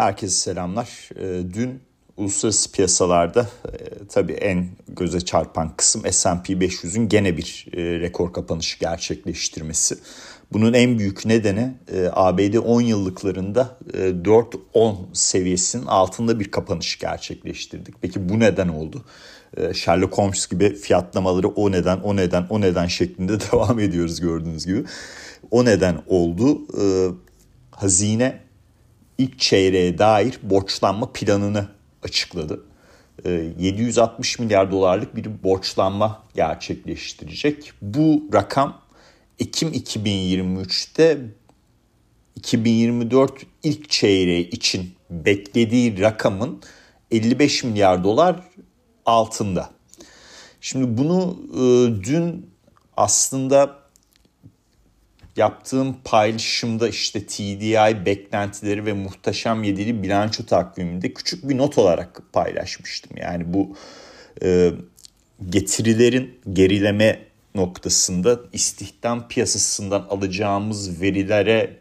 Herkese selamlar. Ee, dün uluslararası piyasalarda e, tabii en göze çarpan kısım S&P 500'ün gene bir e, rekor kapanışı gerçekleştirmesi. Bunun en büyük nedeni e, ABD 10 yıllıklarında 4-10 seviyesinin altında bir kapanış gerçekleştirdik. Peki bu neden oldu? Sherlock Holmes gibi fiyatlamaları o neden, o neden, o neden şeklinde devam ediyoruz gördüğünüz gibi. O neden oldu. Hazine ilk çeyreğe dair borçlanma planını açıkladı. 760 ee, milyar dolarlık bir borçlanma gerçekleştirecek. Bu rakam Ekim 2023'te 2024 ilk çeyreği için beklediği rakamın 55 milyar dolar altında. Şimdi bunu e, dün aslında yaptığım paylaşımda işte TDI beklentileri ve muhteşem yedili bilanço takviminde küçük bir not olarak paylaşmıştım. Yani bu e, getirilerin gerileme noktasında istihdam piyasasından alacağımız verilere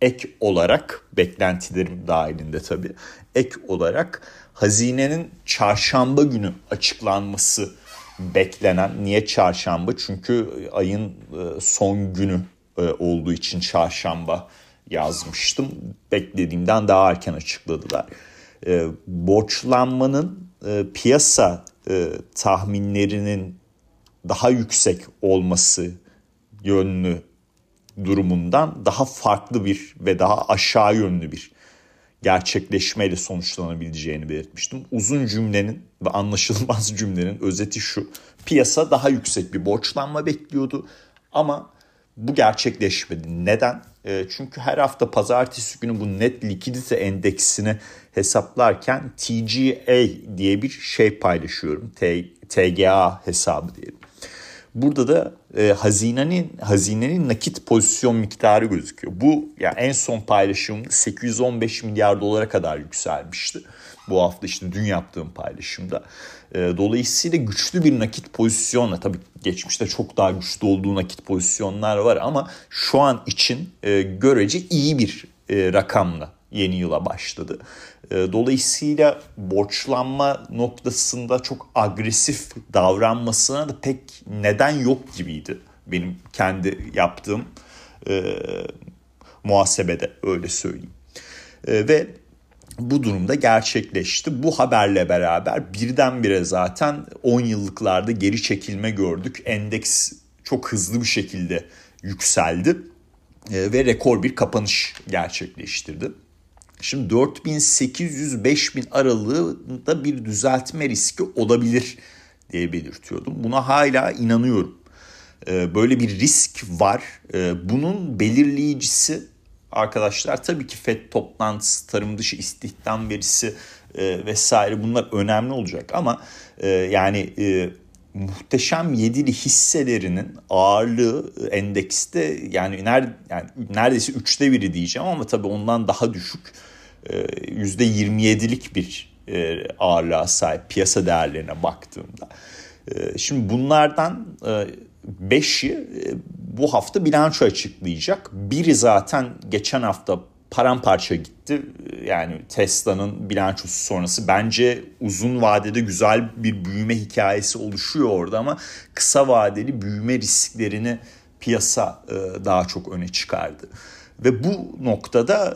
ek olarak beklentilerim dahilinde tabii ek olarak hazinenin çarşamba günü açıklanması beklenen. Niye çarşamba? Çünkü ayın e, son günü olduğu için çarşamba yazmıştım. Beklediğimden daha erken açıkladılar. E, borçlanmanın e, piyasa tahminlerinin daha yüksek olması yönlü durumundan daha farklı bir ve daha aşağı yönlü bir gerçekleşmeyle sonuçlanabileceğini belirtmiştim. Uzun cümlenin ve anlaşılmaz cümlenin özeti şu. Piyasa daha yüksek bir borçlanma bekliyordu ama bu gerçekleşmedi. Neden? E, çünkü her hafta pazartesi günü bu net likidite endeksini hesaplarken TGA diye bir şey paylaşıyorum. T, TGA hesabı diyelim. Burada da e, hazinenin hazinenin nakit pozisyon miktarı gözüküyor. Bu yani en son paylaşımda 815 milyar dolara kadar yükselmişti. Bu hafta işte dün yaptığım paylaşımda. E, dolayısıyla güçlü bir nakit pozisyonla tabii geçmişte çok daha güçlü olduğu nakit pozisyonlar var ama şu an için e, görece iyi bir e, rakamla yeni yıla başladı. E, dolayısıyla borçlanma noktasında çok agresif davranmasına da pek neden yok gibiydi. Benim kendi yaptığım e, muhasebede öyle söyleyeyim. E, ve bu durumda gerçekleşti. Bu haberle beraber birdenbire zaten 10 yıllıklarda geri çekilme gördük. Endeks çok hızlı bir şekilde yükseldi ve rekor bir kapanış gerçekleştirdi. Şimdi 4800-5000 aralığında bir düzeltme riski olabilir diye belirtiyordum. Buna hala inanıyorum. Ee, böyle bir risk var. Ee, bunun belirleyicisi arkadaşlar tabii ki FED toplantısı, tarım dışı istihdam verisi e, vesaire bunlar önemli olacak ama e, yani e, muhteşem yedili hisselerinin ağırlığı endekste yani, ner, yani neredeyse üçte biri diyeceğim ama tabii ondan daha düşük %27'lik e, bir e, ağırlığa sahip piyasa değerlerine baktığımda. E, şimdi bunlardan 5'i bu hafta bilanço açıklayacak. Biri zaten geçen hafta paramparça gitti. Yani Tesla'nın bilançosu sonrası bence uzun vadede güzel bir büyüme hikayesi oluşuyor orada ama kısa vadeli büyüme risklerini piyasa daha çok öne çıkardı. Ve bu noktada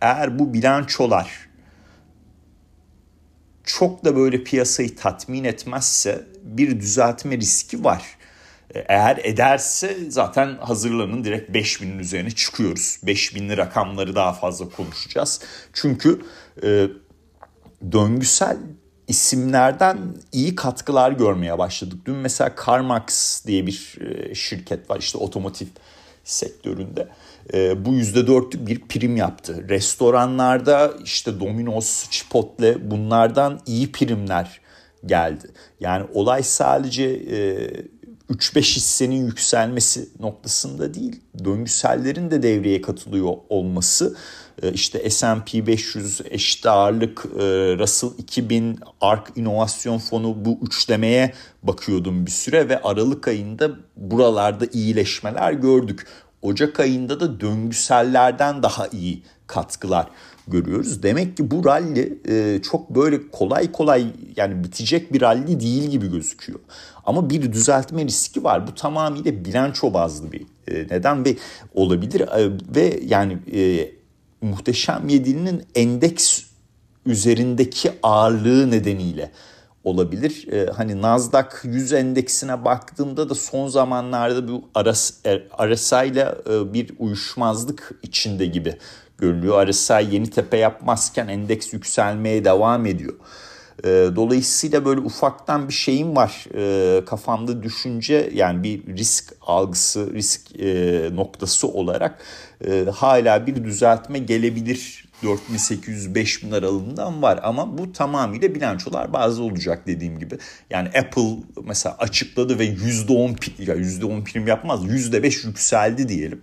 eğer bu bilançolar çok da böyle piyasayı tatmin etmezse bir düzeltme riski var. Eğer ederse zaten hazırlanın direkt 5000'in üzerine çıkıyoruz. 5000'li rakamları daha fazla konuşacağız. Çünkü e, döngüsel isimlerden iyi katkılar görmeye başladık. Dün mesela CarMax diye bir e, şirket var işte otomotiv sektöründe. E, bu %4'lük bir prim yaptı. Restoranlarda işte Domino's, Chipotle bunlardan iyi primler geldi. Yani olay sadece e, 3-5 hissenin yükselmesi noktasında değil, döngüsellerin de devreye katılıyor olması e, işte S&P 500 eşit ağırlık, e, Russell 2000, ARK İnovasyon Fonu bu üçlemeye bakıyordum bir süre ve Aralık ayında buralarda iyileşmeler gördük. Ocak ayında da döngüsellerden daha iyi katkılar görüyoruz. Demek ki bu rally e, çok böyle kolay kolay yani bitecek bir rally değil gibi gözüküyor. Ama bir düzeltme riski var. Bu tamamıyla bilanço bazlı bir e, neden ve olabilir e, ve yani e, muhteşem yedilinin endeks üzerindeki ağırlığı nedeniyle olabilir. Ee, hani Nasdaq 100 endeksine baktığımda da son zamanlarda bu RSI ile e, bir uyuşmazlık içinde gibi görülüyor. RSI yeni tepe yapmazken endeks yükselmeye devam ediyor. E, dolayısıyla böyle ufaktan bir şeyim var e, kafamda düşünce yani bir risk algısı, risk e, noktası olarak e, hala bir düzeltme gelebilir 4800-5000 aralığından var ama bu tamamıyla bilançolar bazı olacak dediğim gibi. Yani Apple mesela açıkladı ve %10 ya %10 prim yapmaz %5 yükseldi diyelim.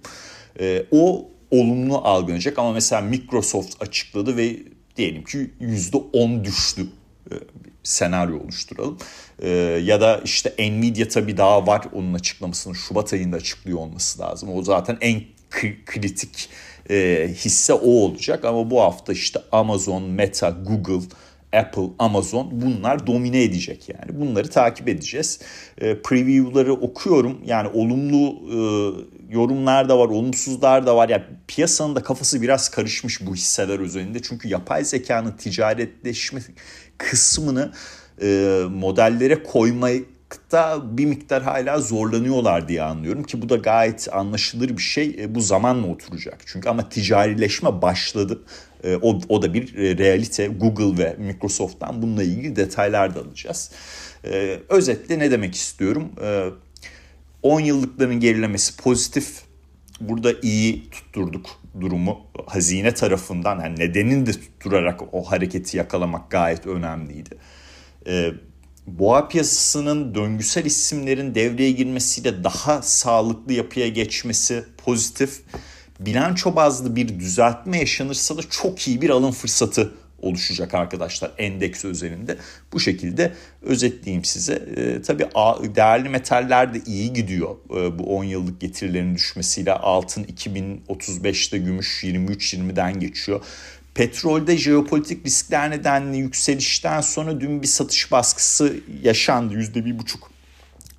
E, o olumlu algılanacak ama mesela Microsoft açıkladı ve diyelim ki %10 düştü e, senaryo oluşturalım. E, ya da işte Nvidia tabii daha var onun açıklamasını Şubat ayında açıklıyor olması lazım. O zaten en kritik e, hisse o olacak ama bu hafta işte Amazon, Meta, Google, Apple, Amazon bunlar domine edecek yani. Bunları takip edeceğiz. E, preview'ları okuyorum. Yani olumlu e, yorumlar da var, olumsuzlar da var. Yani piyasanın da kafası biraz karışmış bu hisseler üzerinde. Çünkü yapay zekanın ticaretleşme kısmını e, modellere koymayı da bir miktar hala zorlanıyorlar diye anlıyorum ki bu da gayet anlaşılır bir şey. E, bu zamanla oturacak. Çünkü ama ticarileşme başladı. E, o, o da bir e, realite. Google ve Microsoft'tan bununla ilgili detaylar da alacağız. Özetle ne demek istiyorum? 10 yıllıkların gerilemesi pozitif. Burada iyi tutturduk durumu. Hazine tarafından yani nedenini de tutturarak o hareketi yakalamak gayet önemliydi boğa piyasasının döngüsel isimlerin devreye girmesiyle daha sağlıklı yapıya geçmesi pozitif. Bilanço bazlı bir düzeltme yaşanırsa da çok iyi bir alım fırsatı oluşacak arkadaşlar endeks üzerinde. Bu şekilde özetleyeyim size. E, tabii değerli metaller de iyi gidiyor e, bu 10 yıllık getirilerin düşmesiyle. Altın 2035'te gümüş 23-20'den geçiyor. Petrolde jeopolitik riskler nedeniyle yükselişten sonra dün bir satış baskısı yaşandı. Yüzde bir buçuk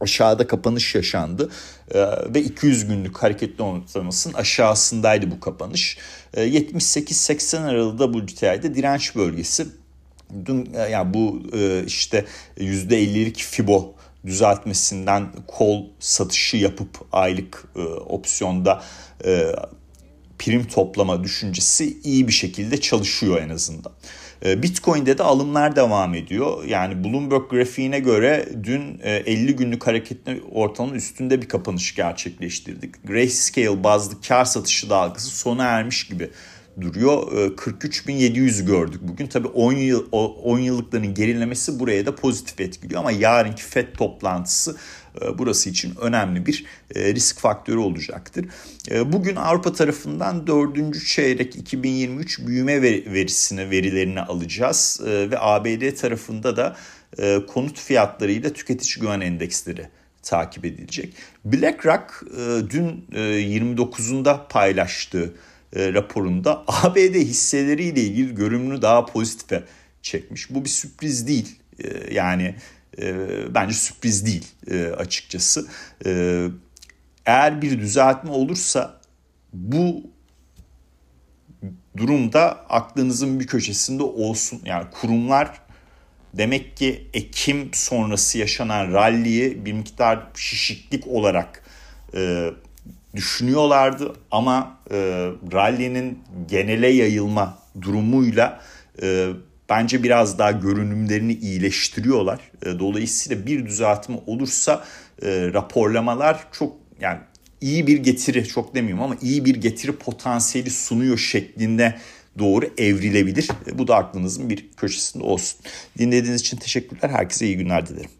aşağıda kapanış yaşandı ee, ve 200 günlük hareketli ortalamasının aşağısındaydı bu kapanış. Ee, 78-80 aralığı WTI'de direnç bölgesi. Dün e, yani bu e, işte %50'lik Fibo düzeltmesinden kol satışı yapıp aylık e, opsiyonda e, prim toplama düşüncesi iyi bir şekilde çalışıyor en azından. Ee, Bitcoin'de de alımlar devam ediyor. Yani Bloomberg grafiğine göre dün 50 e, günlük hareketli ortalamanın üstünde bir kapanış gerçekleştirdik. Grayscale bazlı kar satışı dalgası sona ermiş gibi duruyor. 43.700 ee, gördük bugün. Tabii 10 yıl 10 yıllıkların gerilemesi buraya da pozitif etkiliyor ama yarınki FED toplantısı e, burası için önemli bir e, risk faktörü olacaktır. E, bugün Avrupa tarafından 4. çeyrek 2023 büyüme verisini verilerini alacağız ve ABD tarafında da konut fiyatlarıyla tüketici güven endeksleri takip edilecek. BlackRock dün 29'unda paylaştığı raporunda ABD hisseleriyle ilgili görünümünü daha pozitife çekmiş. Bu bir sürpriz değil. Yani e, bence sürpriz değil e, açıkçası. E, eğer bir düzeltme olursa bu durumda aklınızın bir köşesinde olsun. Yani kurumlar demek ki Ekim sonrası yaşanan ralliyi bir miktar şişiklik olarak e, düşünüyorlardı ama e, rallinin genele yayılma durumuyla e, bence biraz daha görünümlerini iyileştiriyorlar. E, dolayısıyla bir düzeltme olursa e, raporlamalar çok yani iyi bir getiri çok demiyorum ama iyi bir getiri potansiyeli sunuyor şeklinde doğru evrilebilir. E, bu da aklınızın bir köşesinde olsun. Dinlediğiniz için teşekkürler. Herkese iyi günler dilerim.